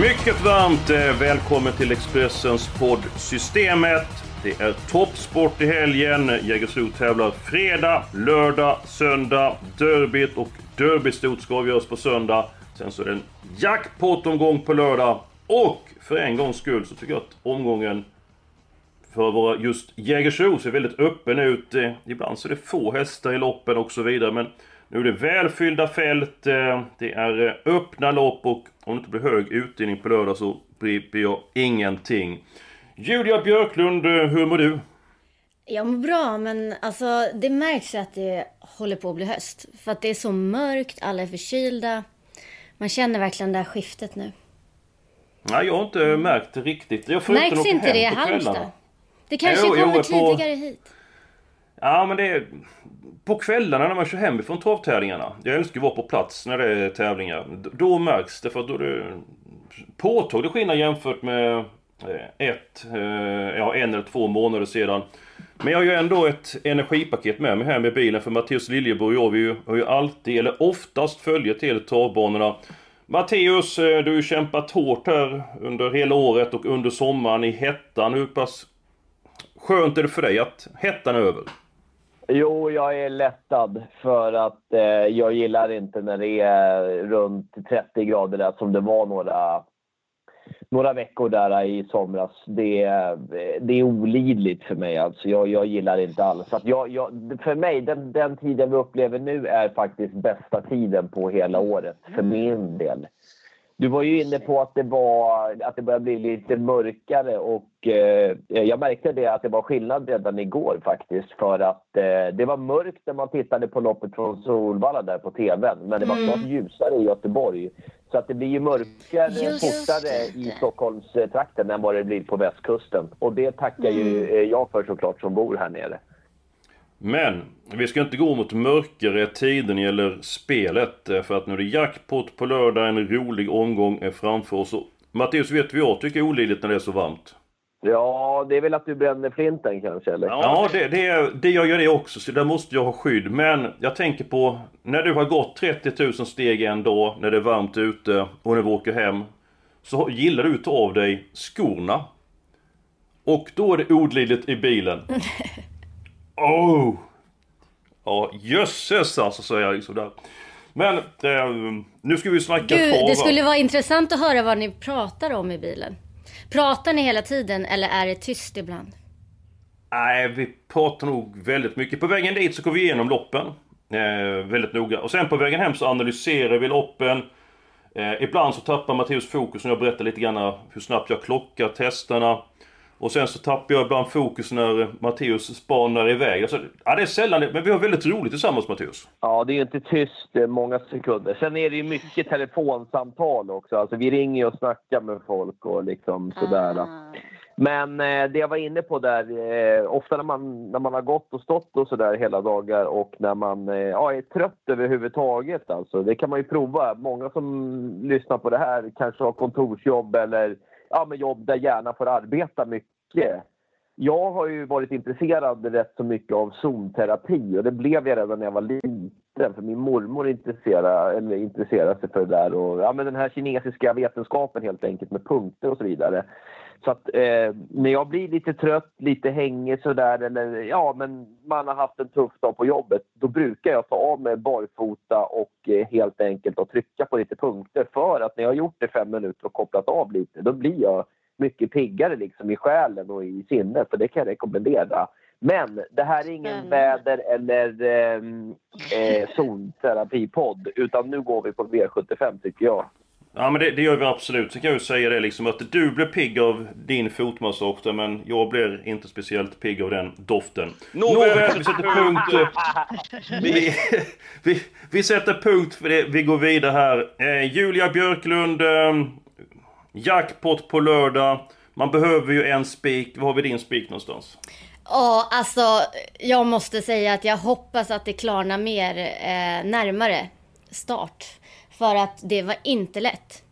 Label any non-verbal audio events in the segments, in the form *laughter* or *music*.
Mycket varmt eh, välkommen till Expressens podd Systemet. Det är toppsport i helgen. Jägersro tävlar fredag, lördag, söndag. Derbyt och derbystort ska avgöras på söndag. Sen så är det en jackpot-omgång på lördag. Och för en gångs skull så tycker jag att omgången för våra, just Jägersro ser väldigt öppen ut. Eh, ibland så är det få hästar i loppen och så vidare. Men nu är det välfyllda fält. eh, Det är eh, öppna lopp och om det inte blir hög utdelning på lördag så begriper jag ingenting. Julia Björklund, eh, hur mår du? Jag mår bra, men alltså det märks att det håller på att bli höst. För att det är så mörkt, alla är förkylda. Man känner verkligen det här skiftet nu. Nej, jag har inte märkt det riktigt. Jag får inte Märks inte hem det i på Halmstad? Det kanske Jo, jo, kommer på- tidigare hit. Ja, men det är på kvällarna när man kör hemifrån travtävlingarna. Jag älskar att vara på plats när det är tävlingar. Då märks det för då är det påtaglig skillnad jämfört med eh, ett, eh, ja, en eller två månader sedan. Men jag har ju ändå ett energipaket med mig här med bilen för Mattias Liljeborg och jag vi har ju alltid, eller oftast följer till travbanorna. Matteus, eh, du har ju kämpat hårt här under hela året och under sommaren i hettan. Hur pass skönt är det för dig att hettan är över? Jo, jag är lättad för att eh, jag gillar inte när det är runt 30 grader där som det var några, några veckor där i somras. Det, är- det är olidligt för mig alltså. Jag, jag gillar inte alls. Att jag, jag, för mig, den, den tiden vi upplever nu är faktiskt bästa tiden på hela året för min del. Du var ju inne på att det, var, att det börjar bli lite mörkare och eh, jag märkte det att det var skillnad redan igår faktiskt för att eh, det var mörkt när man tittade på loppet från Solvalla där på TVn men det var snart ljusare i Göteborg. Så att det blir ju mörkare Just fortare det. i Stockholmstrakten än vad det blir på västkusten. Och det tackar ju eh, jag för såklart som bor här nere. Men vi ska inte gå mot mörkare tider när det gäller spelet. eh, För att nu är det jackpot på lördag, en rolig omgång är framför oss. Och Matteus, vet vi jag tycker är olidligt när det är så varmt? Ja, det är väl att du bränner flinten kanske eller? Ja, det, det, är- det jag gör det också, så där måste jag ha skydd. Men jag tänker på när du har gått 30 000 steg en dag, när det är varmt ute och när vi åker hem. Så gillar du att ta av dig skorna. Och då är det olidligt i bilen. *laughs* Oh! Ja, jösses alltså, säger jag liksom där. Men eh, nu ska vi snacka Gud, det skulle vara intressant att höra vad ni pratar om i bilen. Pratar ni hela tiden eller är det tyst ibland? Nej, vi pratar nog väldigt mycket. På vägen dit så går vi igenom loppen. Eh, väldigt noga. Och sen på vägen hem så analyserar vi loppen. Eh, ibland så tappar Matteus fokus när jag berättar lite grann hur snabbt jag klockar testerna. Och sen så tappar jag ibland fokus när Matteus spanar iväg. Alltså, ja, det är sällan men vi har väldigt roligt tillsammans Matteus. Ja, det är ju inte tyst många sekunder. Sen är det ju mycket telefonsamtal också. Alltså, vi ringer och snackar med folk och liksom sådär. Men eh, det jag var inne på där, eh, ofta när man, när man har gått och stått och sådär hela dagar och när man eh, ja, är trött överhuvudtaget alltså. Det kan man ju prova. Många som lyssnar på det här kanske har kontorsjobb eller ja, men jobb där hjärnan får arbeta mycket. Jag har ju varit intresserad rätt så mycket av zonterapi och det blev jag redan när jag var liten för min mormor intresserade, eller intresserade sig för det där och ja, men den här kinesiska vetenskapen helt enkelt med punkter och så vidare. Så att eh, när jag blir lite trött, lite hängig sådär eller ja men man har haft en tuff dag på jobbet då brukar jag ta av mig barfota och eh, helt enkelt och trycka på lite punkter för att när jag har gjort det fem minuter och kopplat av lite då blir jag mycket piggare liksom i själen och i sinnet, för det kan jag rekommendera. Men det här är ingen Spännande. väder eller eh, eh, zonterapipodd, utan nu går vi på V75 tycker jag. Ja men det, det gör vi absolut. Sen kan jag ju säga det liksom att du blev pigg av din fotmassage men jag blir inte speciellt pigg av den doften. Nåväl, vi sätter punkt. *laughs* Vi, vi, vi sätter punkt för det. Vi går vidare här. Eh, Julia Björklund. Eh, jackpot på lördag. Man behöver ju en spik. Var har vi din spik någonstans? Ja, alltså jag måste säga att jag hoppas att det klarnar mer eh, närmare start. För att det var inte lätt.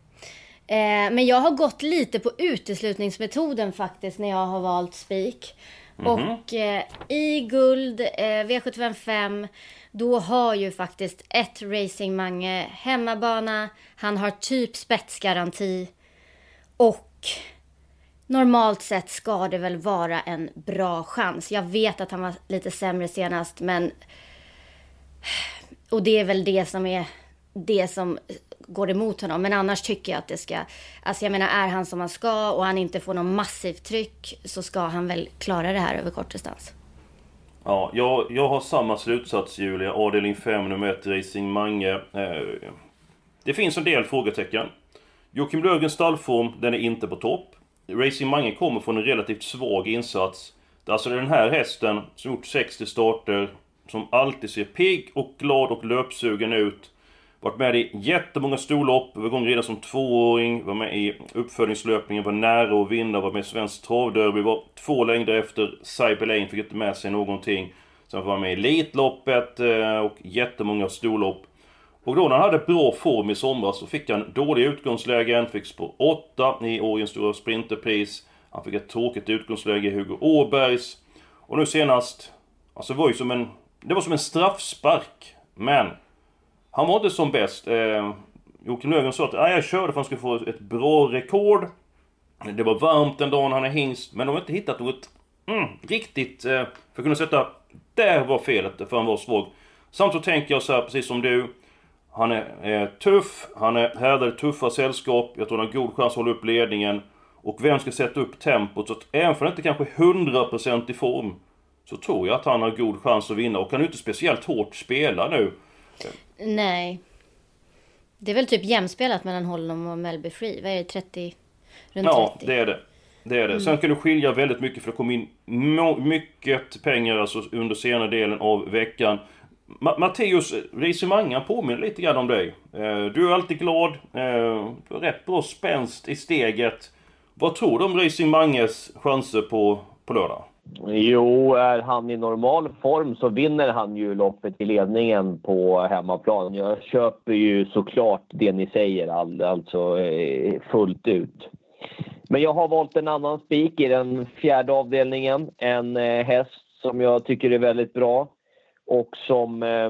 Eh, men jag har gått lite på uteslutningsmetoden faktiskt när jag har valt spik. Mm -hmm. Och eh, i guld, eh, V755, då har ju faktiskt ett Racing Mange hemmabana. Han har typ spetsgaranti. Och normalt sett ska det väl vara en bra chans. Jag vet att han var lite sämre senast, men... Och det är väl det som är det som går emot honom. Men annars tycker jag att det ska... Alltså jag menar, är han som han ska och han inte får någon massivt tryck så ska han väl klara det här över kort distans. Ja, jag, jag har samma slutsats Julia. Avdelning 5, nummer 1, Racing Mange. Eh, det finns en del frågetecken. Joakim Löfgrens stallform, den är inte på topp. Racing Mange kommer från en relativt svag insats. Det är alltså den här hästen som gjort 60 starter, som alltid ser pigg och glad och löpsugen ut. Varit med i jättemånga storlopp, var igång redan som tvååring, var med i uppföljningslöpningen, var nära att vinna, var med i Svenskt Travderby, var två längder efter Cyber Lane, fick inte med sig någonting. Sen var han med i Elitloppet eh, och jättemånga storlopp. Och då när han hade bra form i somras så fick han dåliga utgångslägen, fick spår 8 i Årjens Stora Sprinterpris. Han fick ett tråkigt utgångsläge i Hugo Åbergs. Och nu senast, alltså det var ju som en... Det var som en straffspark. Men han var inte som bäst. Eh, Joakim Löfgren sa att ah, jag körde för att han skulle få ett bra rekord. Det var varmt den dagen, han är hingst. Men de har inte hittat något mm, riktigt eh, för att kunna sätta... Där var felet, för han var svag. Samtidigt tänker jag så här, precis som du. Han är eh, tuff, han är härdad i tuffa sällskap. Jag tror han har god chans att hålla upp ledningen. Och vem ska sätta upp tempot? Så att även om han inte kanske är 100% i form. Så tror jag att han har god chans att vinna. Och han är inte speciellt hårt spelad nu. Nej. Det är väl typ jämspelat mellan honom och Melby Free. Vad är det? 30? Runt ja, 30? det är det. Det är det. Mm. Sen kan det skilja väldigt mycket för det kom in mycket pengar alltså under senare delen av veckan. Ma Matteus, Risimangan påminner lite grann om dig. Eh, du är alltid glad. Eh, du har rätt bra spänst i steget. Vad tror du om Racing Manges chanser på, på lördag? Jo, är han i normal form så vinner han ju loppet i ledningen på hemmaplan. Jag köper ju såklart det ni säger, alltså eh, fullt ut. Men jag har valt en annan spik i den fjärde avdelningen. En eh, häst som jag tycker är väldigt bra och som eh,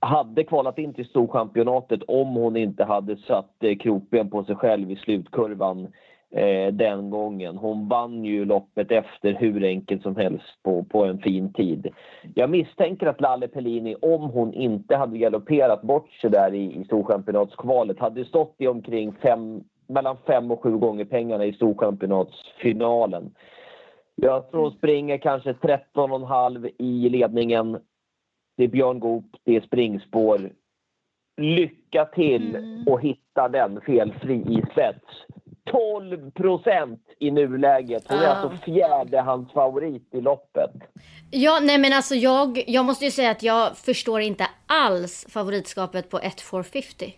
hade kvalat in till Storchampionatet om hon inte hade satt eh, krokben på sig själv i slutkurvan eh, den gången. Hon vann ju loppet efter hur enkelt som helst på, på en fin tid. Jag misstänker att Lalle Pellini, om hon inte hade galopperat bort sig där i, i Storchampionatskvalet, hade stått i omkring fem, mellan fem och sju gånger pengarna i Storchampionatsfinalen. Jag tror hon springer kanske 13,5 i ledningen. Det är Björn Goop, det är springspår. Lycka till mm. och hitta den felfri i spets. 12 procent i nuläget. Hon är uh. alltså fjärde hans favorit i loppet. Ja, nej men alltså jag, jag måste ju säga att jag förstår inte alls favoritskapet på 1450.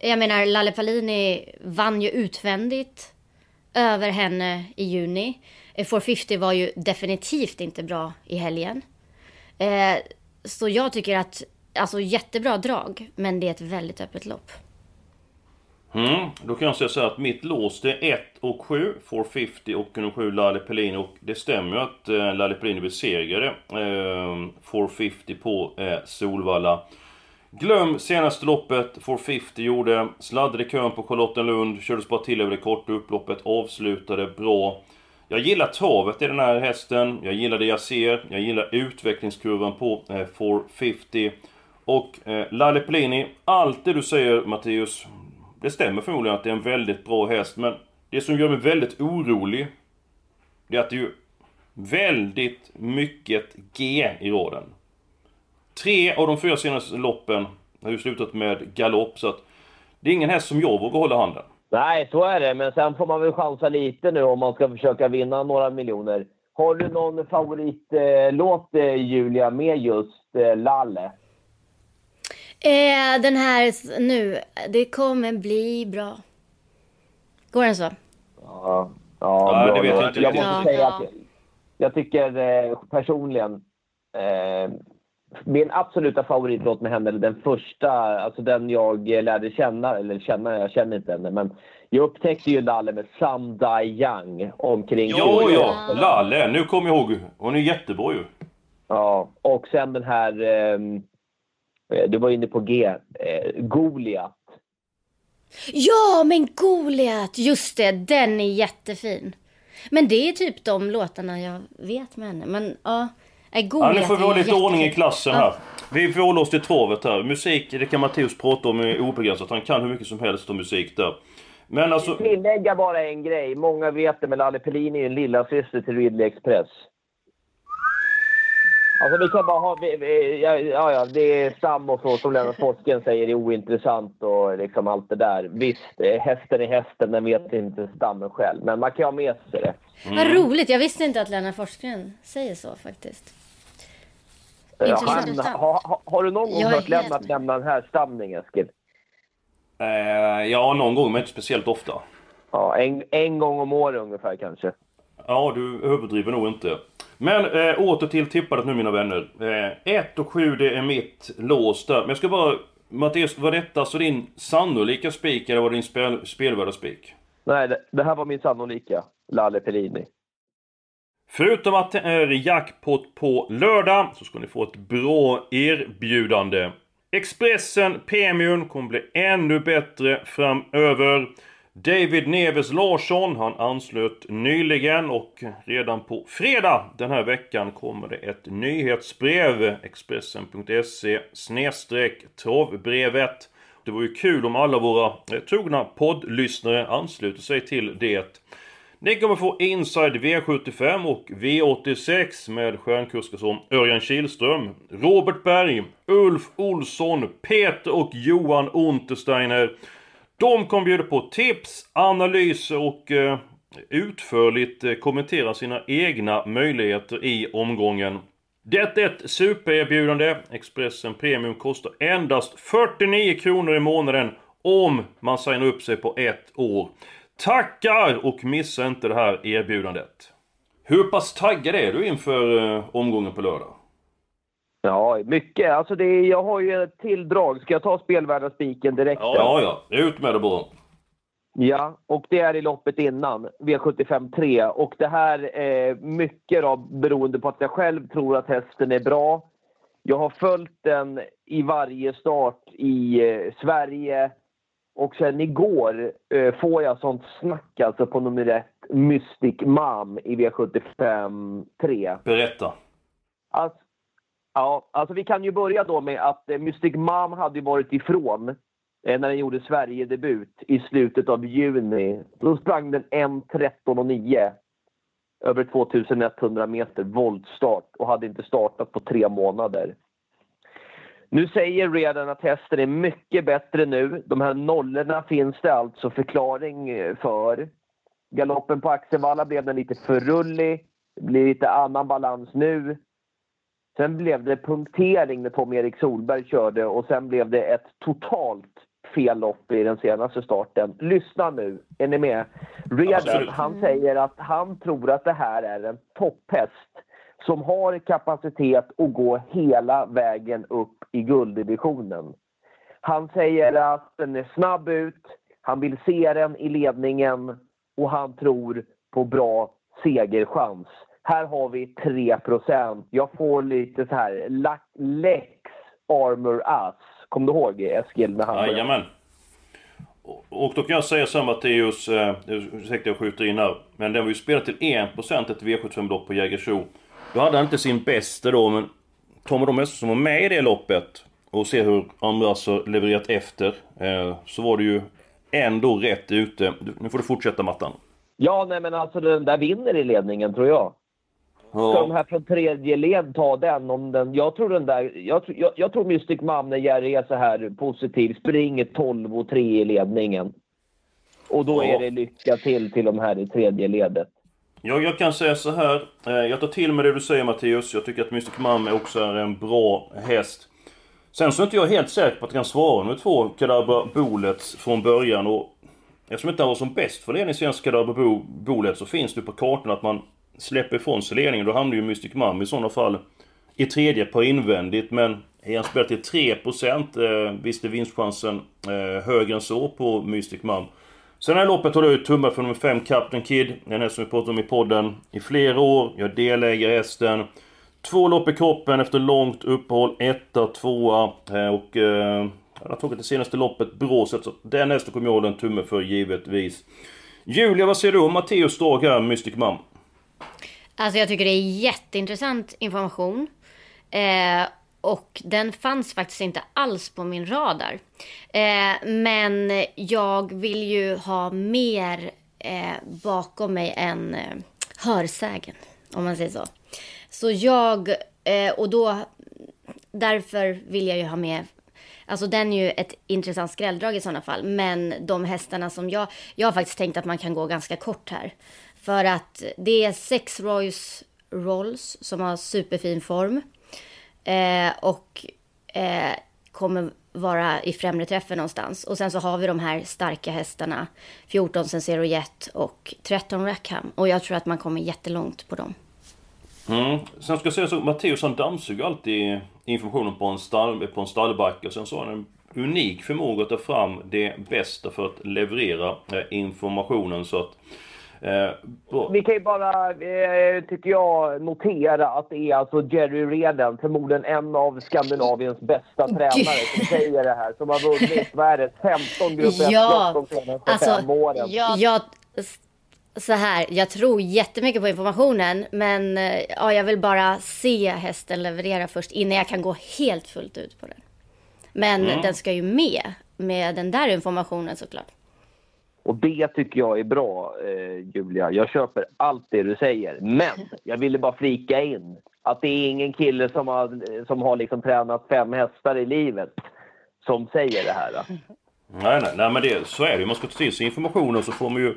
Jag menar, Lalle Palini vann ju utvändigt över henne i juni. 450 var ju definitivt inte bra i helgen. Eh, så jag tycker att, alltså jättebra drag, men det är ett väldigt öppet lopp. Mm, då kan jag säga så här att mitt lås det är 1 och 7, 450 och nummer 7 Lalle Pellini. Och det stämmer ju att eh, Lalle Pellini besegrade eh, 450 på eh, Solvalla. Glöm senaste loppet 450 gjorde, sladdade i kön på Charlottenlund, kördes bara till över det korta upploppet, avslutade bra. Jag gillar travet i den här hästen. Jag gillar det jag ser. Jag gillar utvecklingskurvan på eh, 450. Och eh, Lalle Pellini, allt det du säger Matteus, det stämmer förmodligen att det är en väldigt bra häst. Men det som gör mig väldigt orolig, det är att det är ju väldigt mycket G i råden. Tre av de fyra senaste loppen har ju slutat med galopp, så att det är ingen häst som jag vågar hålla handen. Nej, så är det. Men sen får man väl chansa lite nu om man ska försöka vinna några miljoner. Har du någon favoritlåt, eh, Julia, med just eh, Lalle? Eh, den här nu, det kommer bli bra. Går den så? Ja, ja, Ja, det vet jag inte Jag måste Ja. säga Ja. att jag, jag tycker eh, personligen eh, min absoluta favoritlåt med henne, eller den första, alltså den jag lärde känna, eller känna, jag känner inte henne, men jag upptäckte ju Lalle med Some Die Young omkring... Jo, ja, Lalle, nu kommer jag ihåg. Hon är jättebra ju. Ja, och sen den här, eh, du var inne på G, eh, Goliat. Ja, men Goliat! Just det, den är jättefin. Men det är typ de låtarna jag vet med henne. Men ja, nej, Ja, Goliat nu får vi ha lite ordning i jättefin. klassen här. Vi får hålla oss till travet här. Musik, det kan Matteus prata om obegränsat. Han kan hur mycket som helst om musik där. Men alltså... Tillägga bara en grej. Många vet det, men Lalle Pellini är ju en lillasyster till Ridley Express. Alltså vi kan bara ha... Vi, vi, ja, ja, ja, det är stam och så som Lennart Forsgren säger är ointressant och liksom allt det där. Visst, eh, hästen är hästen, den vet inte stammen själv. Men man kan ha med sig det. Vad roligt, jag visste inte att Lennart Forsgren säger så faktiskt. Ja, Intressant. han, ha, ha, har du någon gång Jag hört Lennart med. nämna den här stamningen, Eskil? Eh, ja, någon gång, men inte speciellt ofta. Ja, en, en gång om året ungefär kanske. Ja, du överdriver nog inte. Men eh, åter till tippadet nu mina vänner. 1 och 7 det är mitt lås där. Men jag ska bara... Mattias, var detta så din sannolika spik eller var det din spel, spelvärda spik? Nej, det, det här var min sannolika. Lalle Pellini. Förutom att det är jackpot på lördag så ska ni få ett bra erbjudande. Expressen Premium kommer bli ännu bättre framöver. David Neves Larsson, han anslöt nyligen och redan på fredag den här veckan kommer det ett nyhetsbrev. Expressen.se snedstreck travbrevet. Det vore ju kul om alla våra eh, trogna poddlyssnare ansluter sig till det. Ni kommer få Inside V75 och V86 med stjärnkuskar som Örjan Kihlström, Robert Berg, Ulf Olsson, Peter och Johan Untersteiner. De kommer bjuda på tips, analyser och eh, utförligt eh, kommentera sina egna möjligheter i omgången. Det är ett supererbjudande. Expressen Premium kostar endast 49 kronor i månaden om man signar upp sig på ett år. Tackar och missa inte det här erbjudandet. Hur pass taggad är du inför eh, omgången på lördag? Ja, mycket. Alltså det är, jag har ju ett till drag. Ska jag ta spelvärdarspiken direkt? Ja, ja. Ut med det bara. Ja, och det är i loppet innan, V75 3. Och det här är mycket då, beroende på att jag själv tror att hästen är bra. Jag har följt den i varje start i eh, Sverige. Och sen igår eh, får jag sånt snack alltså på nummer ett, Mystic Mom i V75 3. Berätta. Alltså, ja, alltså vi kan ju börja då med att eh, Mystic Mom hade varit ifrån eh, när den gjorde Sverigedebut i slutet av juni. Då sprang den 1.13,9 över 2100 meter voltstart och hade inte startat på tre månader. Nu säger redan att hästen är mycket bättre nu. De här nollorna finns det alltså förklaring eh, för. Galoppen på Axevalla blev den lite för rullig. Det blir lite annan balans nu. Sen blev det punktering när Tom-Erik Solberg körde och sen blev det ett totalt fel lopp i den senaste starten. Lyssna nu, är ni med? Redan, han säger att han tror att det här är en topphäst som har kapacitet att gå hela vägen upp i gulddivisionen. Han säger att den är snabb ut, han vill se den i ledningen och han tror på bra segerchans. Här har vi 3% Jag får lite så här Lex Armor Us. Kommer du ihåg Eskil? När han Jajamän. Och då kan jag säga så här Matteus, eh, ursäkta jag skjuter in här. Men den var ju spelad till 1% ett V75-lopp på Jägersro. Då hade han inte sin bästa då, men man de hästar som var med i det loppet och ser hur andra har levererat efter. Eh, så var det ju ändå rätt ute. Nu får du fortsätta Mattan. Ja, nej men alltså den där vinner i ledningen tror jag. Ska de här från tredje led ta den? Om den jag tror den där... Jag, jag, jag tror Mystic Jerry är så här positiv springer 12 och 3 i ledningen. Och då Ja. är det lycka till till de här i tredje ledet. Ja, jag kan säga så här. Eh, Jag tar till mig det du säger Matteus. Jag tycker att Mystic Mum också är en bra häst. Sen så är inte jag helt säker på att jag kan svara nummer två, Kadabra Bullets, från början. Och eftersom inte han var som bäst för ledning senast Kadabra Bo- Bullets så finns det på kartan att man släpper ifrån sig ledningen. Då hamnar ju Mystic Mum i sådana fall i tredje par invändigt. Men är han spelat till 3% eh, visst är vinstchansen eh, högre än så på Mystic Mum. Sen här loppet håller jag ut tummar för nummer 5 Captain Kid. Den här som vi pratat om i podden i flera år. Jag deläger hästen. Två lopp i kroppen efter långt uppehåll. Etta, tvåa eh, och... Eh, han har tagit det senaste loppet bråset. Så den hästen kommer jag hålla en tumme för givetvis. Julia, vad säger du om Matteus drag här, Mystic Mum? Alltså jag tycker det är jätteintressant information. Eh, och den fanns faktiskt inte alls på min radar. Eh, men jag vill ju ha mer eh, bakom mig än eh, hörsägen. Om man säger så. Så jag, eh, och då, därför vill jag ju ha med Alltså den är ju ett intressant skrälldrag i sådana fall. Men de hästarna som jag... Jag har faktiskt tänkt att man kan gå ganska kort här. För att det är sex Royce Rolls som har superfin form. Eh, och eh, kommer vara i främre träffen någonstans. Och sen så har vi de här starka hästarna. 14 Sensero Jet och 13 Rackham. Och jag tror att man kommer jättelångt på dem. Mm. Sen ska jag säga så, Matteus han dammsuger alltid informationen på en, stall, på en stallbacke. Sen så har han en unik förmåga att ta fram det bästa för att leverera eh, informationen. Så att... Eh. Vi kan ju bara, eh, tycker jag, notera att det är alltså Jerry Reden, förmodligen en av Skandinaviens bästa tränare, som säger det här. Som har vunnit, vad är det, 15 grupp Ja, de senaste alltså, fem åren. Jag, så här, jag tror jättemycket på informationen, men eh, ja, jag vill bara se hästen leverera först innan jag kan gå helt fullt ut på den. Men den ska ju med, med den där informationen såklart. Och det tycker jag är bra, eh, Julia. Jag köper allt det du säger. Men jag ville bara flika in att det är ingen kille som har, eh, som har liksom tränat fem hästar i livet som säger det här. Nej, nej, nej men det, så är det ju. Man ska ta till sig informationen så får man ju...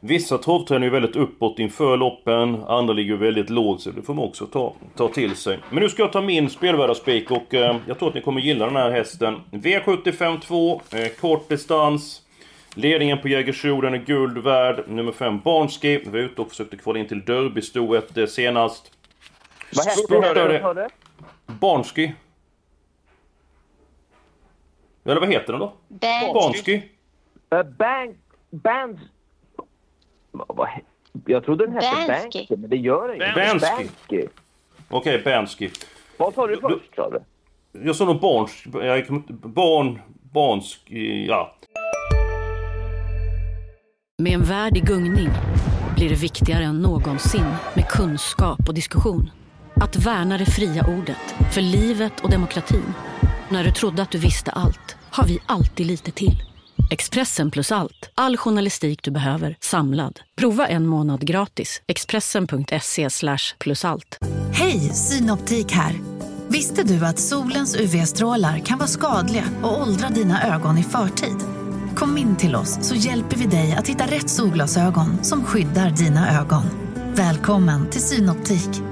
Vissa travtränare är ju väldigt uppåt inför loppen, andra ligger väldigt lågt så det får man också ta, ta till sig. Men nu ska jag ta min spelvärdaspik och eh, jag tror att ni kommer gilla den här hästen. V75 2, eh, kort distans. Ledningen på Jägersro, är guld värd. Nummer 5 Barnski, vi var ute och försökte kvala in till Derbystoet eh, senast. Vad hette det? Barnski. Eller vad heter den då? Barnski. Uh, bank, he- Jag trodde den hette Bansky. Bansky, men det gör den ju. Bansky. Bansky. Okej, Barnski. Vad sa du först? Sa du? Jag sa nog barns... Jag inte... Barn... Barnsk... Ja. Med en värld i gungning blir det viktigare än någonsin med kunskap och diskussion. Att värna det fria ordet, för livet och demokratin. När du trodde att du visste allt, har vi alltid lite till. Expressen plus allt, all journalistik du behöver, samlad. Prova en månad gratis. Expressen.se slash plus allt. Hej, Synoptik här. Visste du att solens UV-strålar kan vara skadliga och åldra dina ögon i förtid? Kom in till oss så hjälper vi dig att hitta rätt solglasögon som skyddar dina ögon. Välkommen till Synoptik.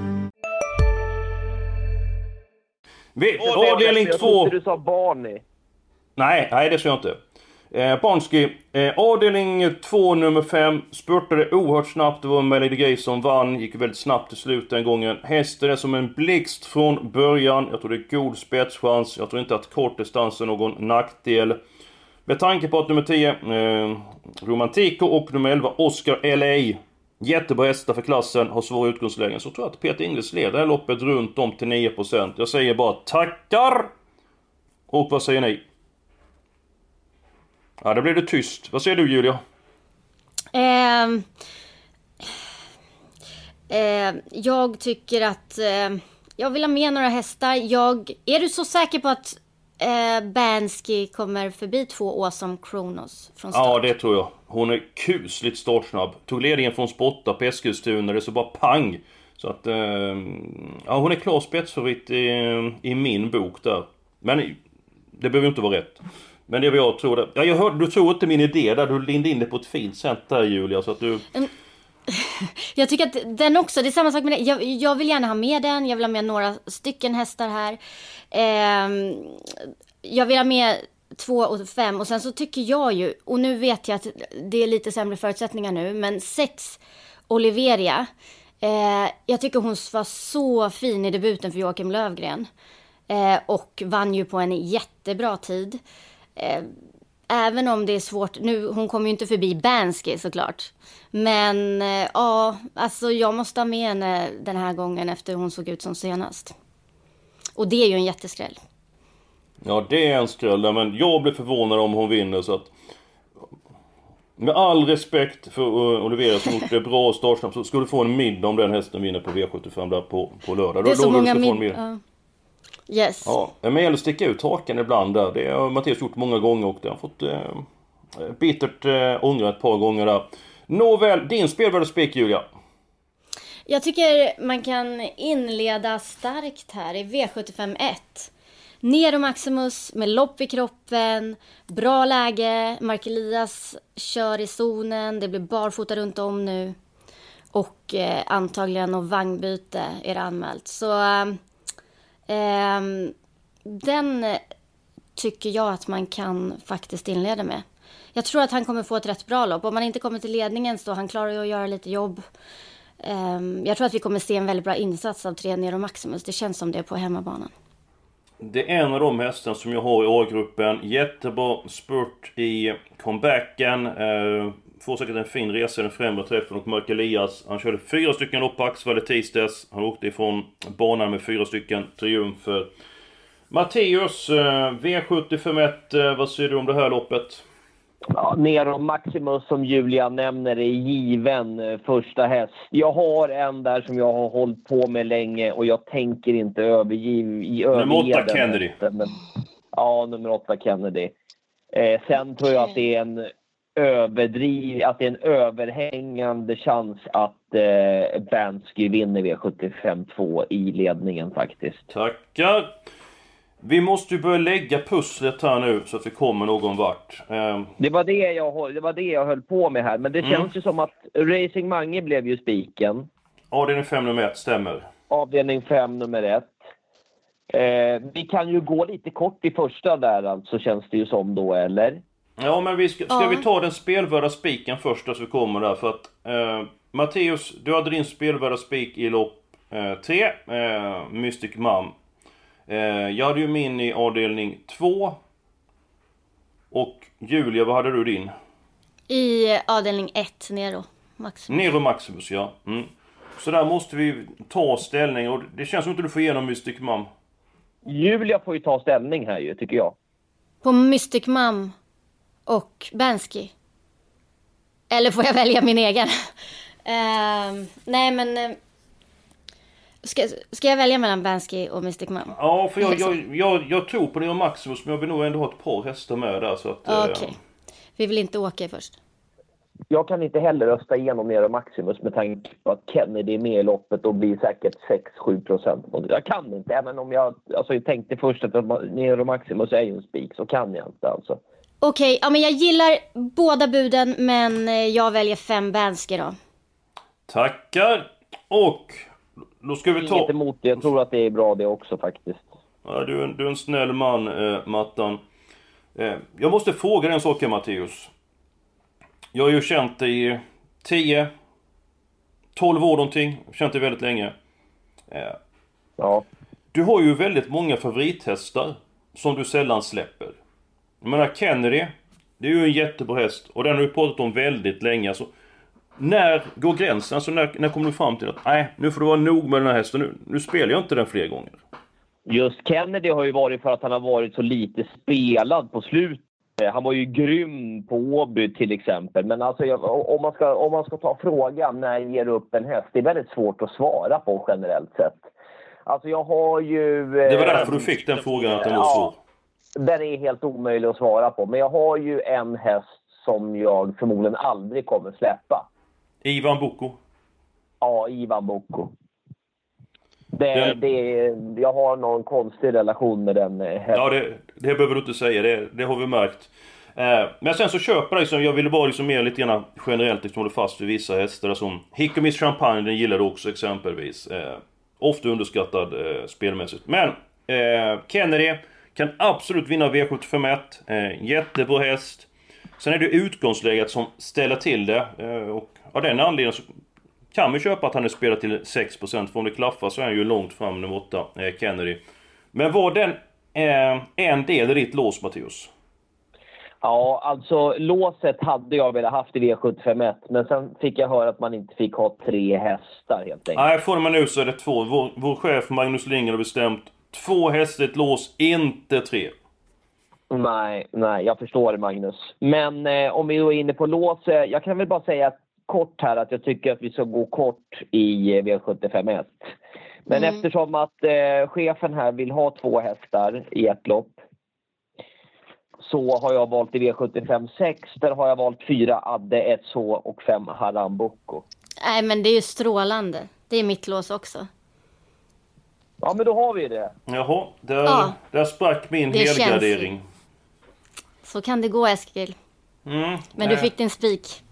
Vi, avdelning jag 2. trodde du sa Barney. Nej, nej det sa jag inte. Eh, Barnski. Eh, avdelning 2, nummer 5. Spurtade oerhört snabbt. Det var Melody Gay som vann. Gick väldigt snabbt till slut den gången. Hästen är som en blixt från början. Jag tror det är god spetschans. Jag tror inte att kort distans är någon nackdel. Med tanke på att nummer 10, eh, Romantico och nummer 11, Oscar LA. Jättebra hästar för klassen, har svåra utgångslägen. Så tror jag att Peter Ingves leder det här loppet runt om till 9%. Jag säger bara tackar! Och vad säger ni? Ja, då blir det tyst. Vad säger du Julia? Um... Eh, jag tycker att eh, jag vill ha med några hästar. Jag, är du så säker på att eh, Bansky kommer förbi två Awesome Kronos från start? Ja, det tror jag. Hon är kusligt startsnabb. Tog ledningen från Spotta på Eskilstuna. Det så bara pang! Så att... Eh, ja, hon är klar spetsfavorit i, i min bok där. Men det behöver inte vara rätt. Men det är vad jag tror. Ja, jag hörde, du tror inte min idé där. Du lindade in det på ett fint sätt där Julia. Så att du... Jag tycker att den också, det är samma sak med den. Jag, jag, vill gärna ha med den, jag vill ha med några stycken hästar här. Eh, jag vill ha med två och fem och sen så tycker jag ju, och nu vet jag att det är lite sämre förutsättningar nu, men sex Oliveria. Eh, jag tycker hon var så fin i debuten för Joakim Lövgren. Eh, och vann ju på en jättebra tid. Eh, även om det är svårt, nu, hon kommer ju inte förbi Bansky såklart. Men eh, ja, alltså jag måste ha med henne den här gången efter hon såg ut som senast. Och det är ju en jätteskräll. Ja, det är en skräll, men jag blir förvånad om hon vinner så att... Med all respekt för Olivera som gjort det bra startsnabbt så ska du få en middag om den hästen vinner på V75 där på, på lördag. Det är så många middagar. Yes. Ja, men det gäller att sticka ut hakan ibland där. Det har Mattias gjort många gånger och det har fått eh, bittert eh, ångra ett par gånger där. Nåväl, din spelvärde spik Julia? Jag tycker man kan inleda starkt här i V75 1. Nero Maximus med lopp i kroppen, bra läge, Mark Elias kör i zonen, det blir barfota runt om nu. Och eh, antagligen och vagnbyte är det anmält. Så eh, Ehm, den tycker jag att man kan faktiskt inleda med. Jag tror att han kommer få ett rätt bra lopp. Om han inte kommer till ledningen så han klarar ju att göra lite jobb. Eh, jag tror att vi kommer se en väldigt bra insats av tre Nero Maximus. Det känns som det på hemmabanan. Det är en av de hästarna som jag har i A-gruppen. Jättebra spurt i comebacken. Eh, får säkert en fin resa i den främre träffen och Mark Elias. Han körde fyra stycken lopp på Axevall i tisdags. Han åkte ifrån banan med fyra stycken triumfer. Matteus, eh, V751, eh, vad säger du om det här loppet? Ja, Nero Maximus som Julia nämner är given eh, första häst. Jag har en där som jag har hållit på med länge och jag tänker inte överge, överge Nummer åtta Kennedy. Men, ja, nummer åtta Kennedy. Eh, sen tror jag att det är en överdriv, att det är en överhängande chans att eh, Bansky vinner V75 i ledningen faktiskt. Tackar! Vi måste ju börja lägga pusslet här nu så att vi kommer någon vart. Um... Det, var det, jag, det var det jag höll på med här, men det mm. känns ju som att Racing Mange blev ju spiken. Avdelning 5 nummer 1, stämmer. Avdelning 5 nummer 1. Eh, vi kan ju gå lite kort i första där alltså, känns det ju som då, eller? Ja, men vi ska, ska ja. vi ta den spelvärda spiken först så vi kommer där? För att eh, Matteus, du hade din spelvärda spik i lopp 3, eh, eh, Mystic Mum. Eh, jag hade ju min i avdelning 2. Och Julia, vad hade du din? I avdelning 1, Nero Maximus. Nero Maximus, ja. Mm. Så där måste vi ta ställning och det känns som inte du får igenom Mystic Mum. Julia får ju ta ställning här ju, tycker jag. På Mystic Mum och Bansky? Eller får jag välja min egen? uh, *laughs* nej men uh, Ska, ska jag välja mellan Bansky och Mystic Mom? Ja, för jag, jag, jag, jag tror på Neo Maximus men jag vill nog ändå ha ett par hästar med där så att... Okej. Okay. Eh... Vi vill inte åka först. Jag kan inte heller rösta igenom Nero Maximus med tanke på att Kennedy är med i loppet och blir säkert 6-7 procent. Jag kan inte, även om jag, alltså jag tänkte först att Nero Maximus är ju en spik, så kan jag inte alltså. Okej, okay, ja men jag gillar båda buden men eh, jag väljer fem Bansky då. Tackar! Och då ska vi ta... Inget emot det. Jag tror att det är bra det också faktiskt. Ja, du, är en, du är en snäll man, eh, Mattan. Eh, jag måste fråga dig en sak här, Matteus. Jag har ju känt dig i 10, 12 år någonting. Känt dig väldigt länge. Eh, ja. Du har ju väldigt många favorithästar som du sällan släpper. Jag menar Kennedy, det är ju en jättebra häst och den har du pratat om väldigt länge. Alltså, när går gränsen? Alltså när, när kommer du fram till att nej, nu får du vara nog med den här hästen. Nu, nu spelar jag inte den fler gånger. Just Kennedy har ju varit för att han har varit så lite spelad på slutet. Han var ju grym på Åby till exempel. Men alltså, om, man ska, om man ska ta frågan när ger du upp en häst? Det är väldigt svårt att svara på generellt sett. Alltså jag har ju... Det var därför du fick den frågan, att den var svår. Ja, den är helt omöjlig att svara på. Men jag har ju en häst som jag förmodligen aldrig kommer släppa. Ivan Boko? Ja, Ivan Boko. Det, Den- det, jag har någon konstig relation med den eh, hästen. Ja, det, det behöver du inte säga. Det, det har vi märkt. Eh, men sen så köper jag liksom, jag ville bara liksom mer lite grann generellt liksom hålla fast vid vissa hästar som Hickomis Champagne, den gillar du också exempelvis. Eh, ofta underskattad eh, spelmässigt. Men eh, Kennedy kan absolut vinna V751. Eh, jättebra häst. Sen är det utgångsläget som ställer till det. Eh, och av den anledningen så kan vi köpa att han är spelad till 6% för om det klaffar så är han ju långt fram nummer 8, eh, Kennedy. Men var den eh, en del i ditt lås, Matteus? Ja, alltså låset hade jag velat haft i V751 men sen fick jag höra att man inte fick ha tre hästar helt enkelt. Nej, och med nu så är det två. Vår, vår chef Magnus Lindgren har bestämt två ett lås, inte tre. Nej, nej, jag förstår det Magnus. Men eh, om vi är inne på lås, eh, jag kan väl bara säga kort här att jag tycker att vi ska gå kort i eh, V751. Men Mm. eftersom att eh, chefen här vill ha två hästar i ett lopp så har jag valt i V75 6. Där har jag valt fyra Adde, ett så och fem Haram Boko. Nej, men det är ju strålande. Det är mitt lås också. Ja, men då har vi det. Jaha, där, Ja. där sprack min Det känns helgardering. Så kan det gå, Eskil. Mm, Men nej. du fick din spik.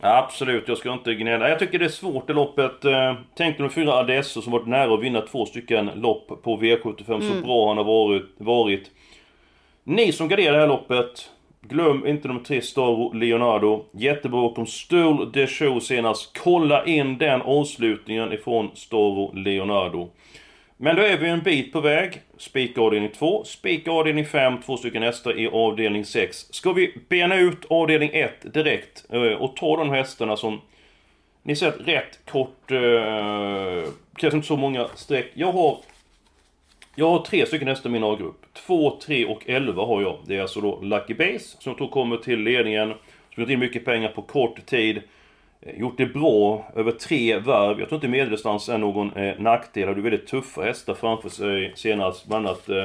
Ja, absolut, jag ska inte gnälla. Jag tycker det är svårt i loppet. Eh, Tänk de fyra Adesso som varit nära att vinna två stycken lopp på V75. Så bra han har varit. varit. Ni som garderar det här loppet. Glöm inte nummer 3 Staro Leonardo. Jättebra bakom Stool de Show senast. Kolla in den avslutningen ifrån Staro Leonardo. Men då är vi en bit på väg. Spika avdelning 2, spika avdelning 5, två stycken hästar i avdelning 6. Ska vi bena ut avdelning 1 direkt eh, och ta de hästarna som ni ser ett rätt kort... Eh, krävs inte så många streck. Jag har... Jag har tre stycken hästar i min A-grupp. 2, 3 och 11 har jag. Det är alltså då Lucky Base som jag tror kommer till ledningen. Som Spelat in mycket pengar på kort tid. Eh, gjort det bra över tre varv. Jag tror inte medeldistans är någon eh, nackdel. Hade väldigt tuffa hästar framför sig senast. Bland annat eh,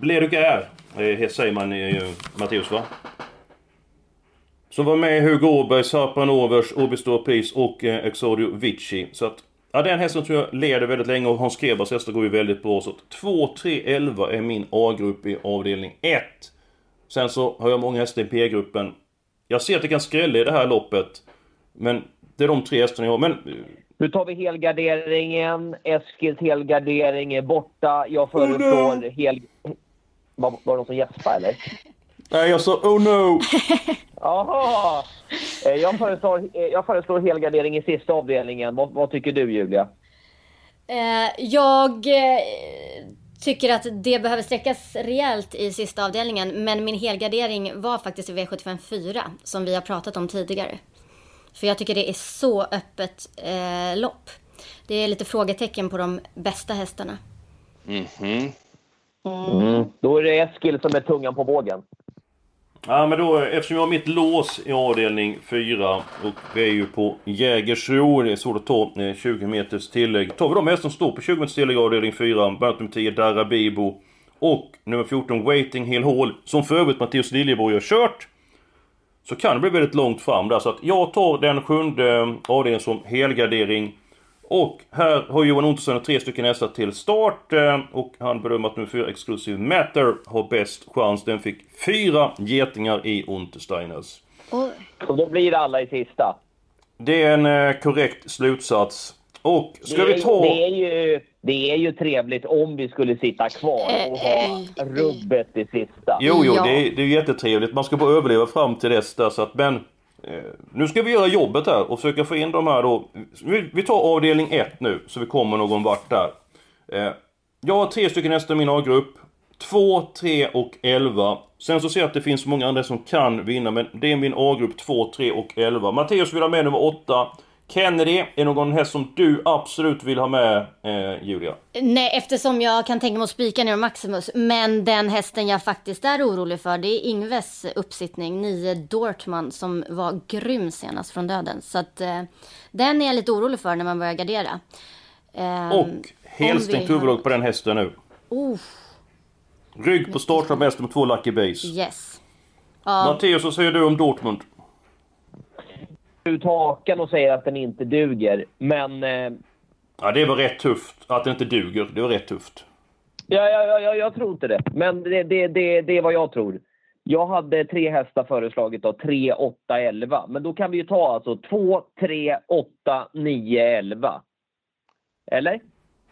Bledugar, eh, säger man eh, Matteus va? Som var med i Hugo Åbergs, Harpanovers, Obistor Peace och eh, Exodio Vici. Så att, ja den hästen tror jag leder väldigt länge och Hans Krebas hästar går ju väldigt bra. Så att 2, 3, 11 är min A-grupp i avdelning 1. Sen så har jag många hästar i P-gruppen. Jag ser att det kan skrälla i det här loppet. Men det är de tre hästarna jag har. Men Nu tar vi helgarderingen. Eskils helgardering är borta. Jag föreslår hel... Var, var det någon som gäspade eller? Nej jag sa oh no! *laughs* Jaha! Eh, Jag föreslår, eh, jag föreslår helgardering i sista avdelningen. Vad, vad tycker du Julia? Eh, jag eh, tycker att det behöver sträckas rejält i sista avdelningen. Men min helgardering var faktiskt i V75 4 som vi har pratat om tidigare. För jag tycker det är så öppet eh, lopp. Det är lite frågetecken på de bästa hästarna. Mm. Då är det Eskil som är tungan på vågen. Ja men då, eftersom jag har mitt lås i avdelning 4 och vi är ju på Jägersro, det är svårt att ta eh, 20 meters tillägg. Tar vi de hästar som står på 20 meters tillägg i avdelning 4, bland nummer 10 Darabibo och nummer 14 Waiting Hill Hall, som för övrigt Mattias Liljeborg har kört. Så kan det bli väldigt långt fram där, så att jag tar den sjunde eh, avdelningen som helgardering. Och här har Johan Ottosson tre stycken hästar till start eh, och han bedömer att nummer 4 Exclusive Matter har bäst chans. Den fick fyra getingar i Untersteiners. Oj. Så då blir alla i sista. Det är en eh, korrekt slutsats. Och ska det, vi ta... det, är ju, det är ju trevligt om vi skulle sitta kvar och ha rubbet i sista. Jo, jo, Ja. det, är, det är jättetrevligt. Man ska bara överleva fram till dess där, så att, men... Eh, nu ska vi göra jobbet här och försöka få in de här då. Vi, vi tar avdelning 1 nu, så vi kommer någon vart där. Eh, jag har tre stycken hästar i min A-grupp. 2, 3 och 11. Sen så ser jag att det finns många andra som kan vinna, men det är min A-grupp 2, 3 och 11. Matteus vill ha med nummer 8. Kennedy är någon häst som du absolut vill ha med, eh, Julia? Nej, eftersom jag kan tänka mig att spika ner Maximus. Men den hästen jag faktiskt är orolig för, det är Ingves uppsittning, 9 Dortmund, som var grym senast från döden. Så att eh, den är jag lite orolig för när man börjar gardera. Eh, Och helstängt huvudlag på den hästen nu. Oh, Rygg på startstart med hästen med två Lucky Base. yes. Ja, Matteus, vad säger du om Dortmund? Ut hakan och säger att den inte duger. Men eh, Ja, det var rätt tufft. Att det inte duger, det var rätt tufft. Ja, ja, ja, ja jag tror inte det. Men det, det, det, det är vad jag tror. Jag hade tre hästar föreslagit då, 3, 8, 11. Men då kan vi ju ta alltså 2, 3, 8, 9, 11. Eller?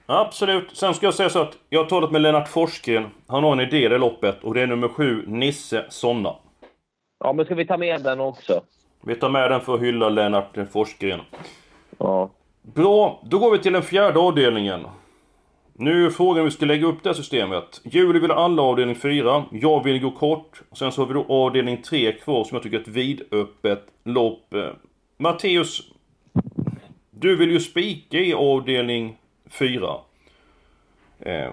Absolut. Sen ska jag säga så att jag har talat med Lennart Forsgren. Han har en idé i det loppet och det är nummer sju, Nisse Sonna. Ja, men ska vi ta med den också? Vi tar med den för att hylla Lennart Forsgren. Ja. Bra, då går vi till den fjärde avdelningen. Nu är frågan hur vi ska lägga upp det här systemet. Julie vill alla avdelning 4. Jag vill gå kort. Sen så har vi då avdelning 3 kvar som jag tycker är ett vidöppet lopp. Eh, Matteus, du vill ju spika i avdelning 4. Eh,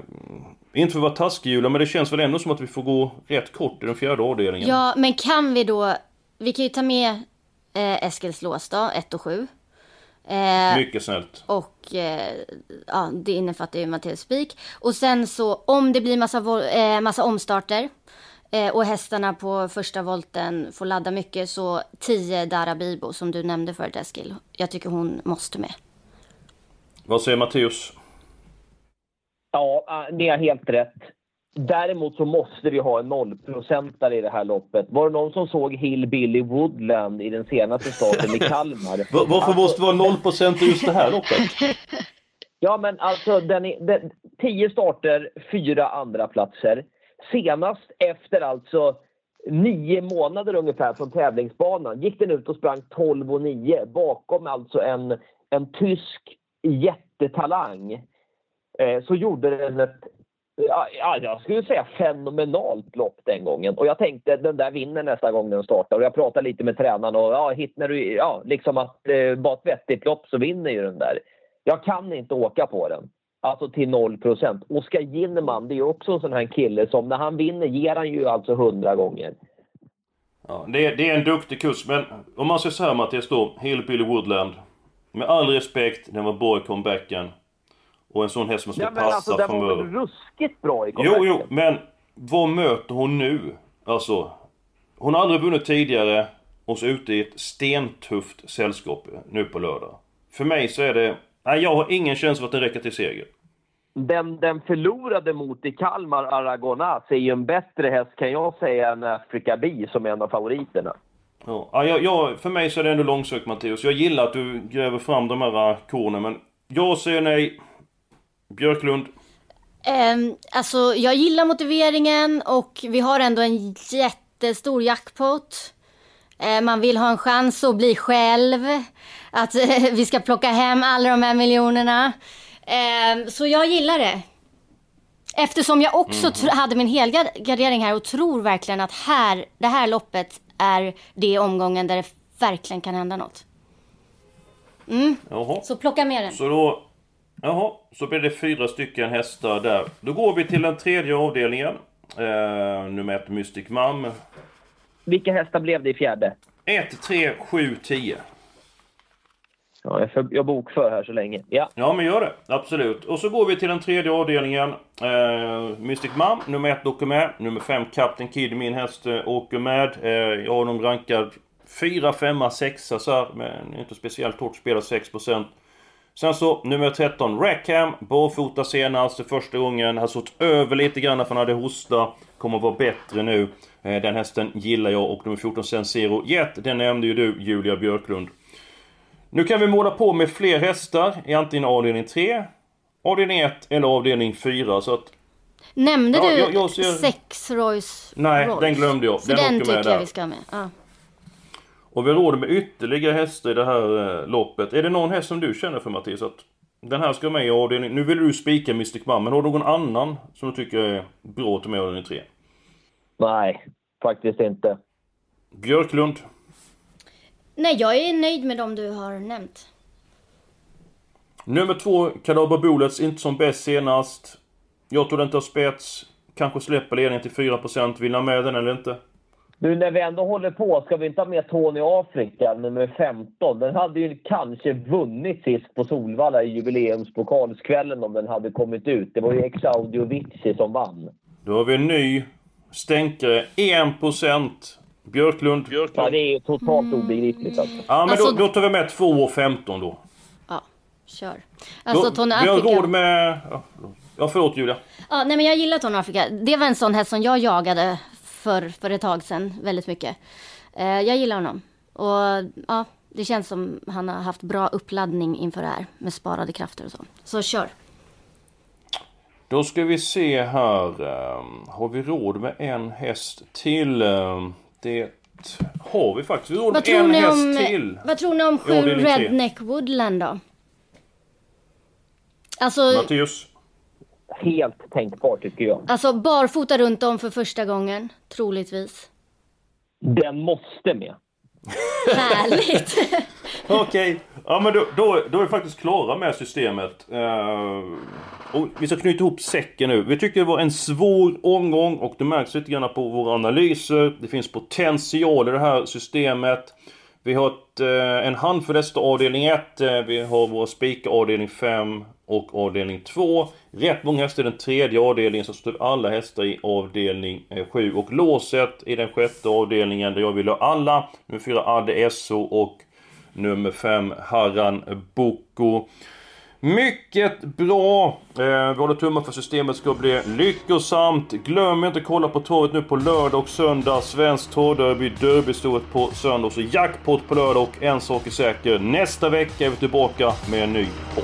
inte för att vara taskig Julia, men det känns väl ändå som att vi får gå rätt kort i den fjärde avdelningen. Ja, men kan vi då... Vi kan ju ta med eh, Eskilslås då, 1 och 7. Eh, Mycket snällt. Och eh, ja, det innefattar ju Matteus Spik. Och sen så om det blir massa, eh, massa omstarter eh, och hästarna på första volten får ladda mycket så 10 Dara Bibo som du nämnde förut Eskil. Jag tycker hon måste med. Vad säger Matteus? Ja, ni har helt rätt. Däremot så måste vi ha en nollprocentare i det här loppet. Var det någon som såg Hillbilly Woodland i den senaste starten i Kalmar? *laughs* Varför alltså, måste det vara nollprocent i just det här loppet? *laughs* Ja, men alltså den är, den, tio starter, fyra andra platser. Senast efter alltså nio månader ungefär från tävlingsbanan gick den ut och sprang 12 och 9 bakom alltså en, en tysk jättetalang. Eh, så gjorde den ett ja, jag skulle säga fenomenalt lopp den gången. Och jag tänkte den där vinner nästa gång den startar. Och jag pratade lite med tränaren och ja, hittar du, ja liksom att eh, bara ett vettigt lopp så vinner ju den där. Jag kan inte åka på den. Alltså till 0 procent. Oskar Ginneman, det är också en sån här kille som när han vinner ger han ju alltså 100 gånger. Ja, det, är, det är en duktig kurs, men om man säger så här Mattias då, Hillbilly Woodland. Med all respekt, den var bra i comebacken. Och en sån häst som ska ja, men passa alltså, den framöver. var väl ruskigt bra i Jo, jo, men vad möter hon nu? Alltså, hon har aldrig vunnit tidigare och så ute i ett stentufft sällskap nu på lördag. För mig så är det... Nej, jag har ingen känsla för att den räcker till seger. Den, den förlorade mot i Kalmar, Aragonas, är ju en bättre häst kan jag säga än Africa Bee som är en av favoriterna. Ja, jag, jag, för mig så är det ändå långsökt Matteus. Jag gillar att du gräver fram de här kornen men jag säger nej. Björklund? Um, alltså, jag gillar motiveringen och vi har ändå en jättestor jackpot. Uh, man vill ha en chans att bli själv. Att uh, *laughs* vi ska plocka hem alla de här miljonerna. Uh, så jag gillar det. Eftersom jag också mm. hade min helgardering här och tror verkligen att här, det här loppet är det omgången där det verkligen kan hända något. Mm. Så plocka med den. Så då Jaha, så blir det fyra stycken hästar där. Då går vi till den tredje avdelningen. Eh, nummer ett Mystic Mum. Vilka hästar blev det i fjärde? 1, 3, 7, 10. Ja, jag, för, jag bokför här så länge. Ja. ja, men gör det. Absolut. Och så går vi till den tredje avdelningen. Eh, Mystic Mum, nummer ett åker med. Nummer fem Captain Kid, min häst, eh, åker med. Eh, jag har dem rankad 4, 5, 6 så här, men inte speciellt hårt spelad 6%. Sen så nummer 13 Rackham, barfota senast, första gången. Har stått över lite grann för han hade hosta. Kommer vara bättre nu. Eh, den hästen gillar jag och nummer 14 Sensero Jet, den nämnde ju du Julia Björklund. Nu kan vi måla på med fler hästar i antingen avdelning 3, avdelning 1 eller avdelning 4 så att... Nämnde ja, du jag, jag ser... sex Royce Nej, Royce. den glömde jag. Så den, den tycker jag vi ska ha med. Ja. Och vi råder med ytterligare hästar i det här eh, loppet. Är det någon häst som du känner för Mattias att den här ska med i avdelning... Nu vill du spika Mystic Man, men har du någon annan som du tycker är bra till med i avdelning 3? Nej, faktiskt inte. Björklund? Nej, jag är nöjd med de du har nämnt. Nummer två, Kadabra Bullets, inte som bäst senast. Jag tror den tar spets. Kanske släpper ledningen till 4%. Vill han med den eller inte? Nu när vi ändå håller på, ska vi inte ha med Tony Afrika, nummer 15? Den hade ju kanske vunnit sist på Solvalla i jubileumspokalskvällen om den hade kommit ut. Det var ju Exaudio Vici som vann. Då har vi en ny stänkare. 1% Björklund. Björklund. Ja, det är totalt obegripligt alltså. Ja, men alltså... Då, då tar vi med 2,15 då. Ja. kör. Alltså Då- Tony vi har råd med... ja, förlåt Julia. Ja, nej men jag gillar Tony Africa. Det var en sån häst som jag jagade för, för ett tag sedan väldigt mycket. Eh, jag gillar honom. Och ja, det känns som han har haft bra uppladdning inför det här med sparade krafter och så. Så kör. Då ska vi se här. ehm, har vi råd med en häst till? Ehm, det har vi faktiskt. Vi har råd med en häst om, till. vad tror ni om sju. Redneck Woodland då? Alltså, Matteus. Helt tänkbart tycker jag. alltså barfota runt om för första gången, troligtvis. Den måste med. Härligt! *laughs* Okej. Ja men då, då, då är vi faktiskt klara med systemet. Och vi ska knyta ihop säcken nu. Vi tycker det var en svår omgång och det märks lite grann på våra analyser. Det finns potential i det här systemet. Vi har ett, eh, en handfull hästar avdelning 1. Eh, vi har våra spikar avdelning 5 och avdelning 2. Rätt många hästar i den tredje avdelningen så står alla hästar i avdelning eh, 7. Och låset i den sjätte avdelningen där jag vill ha alla. Nummer 4 Adde Esso och nummer 5 Harran Boko. Mycket bra! Eh, vi håller tummar för att systemet ska bli lyckosamt. Glöm inte att kolla på torget nu på lördag och söndag. Svenskt torrderby, derbystoet på söndag. Och så jackpot på lördag och en sak är säker. Nästa vecka är vi tillbaka med en ny podd.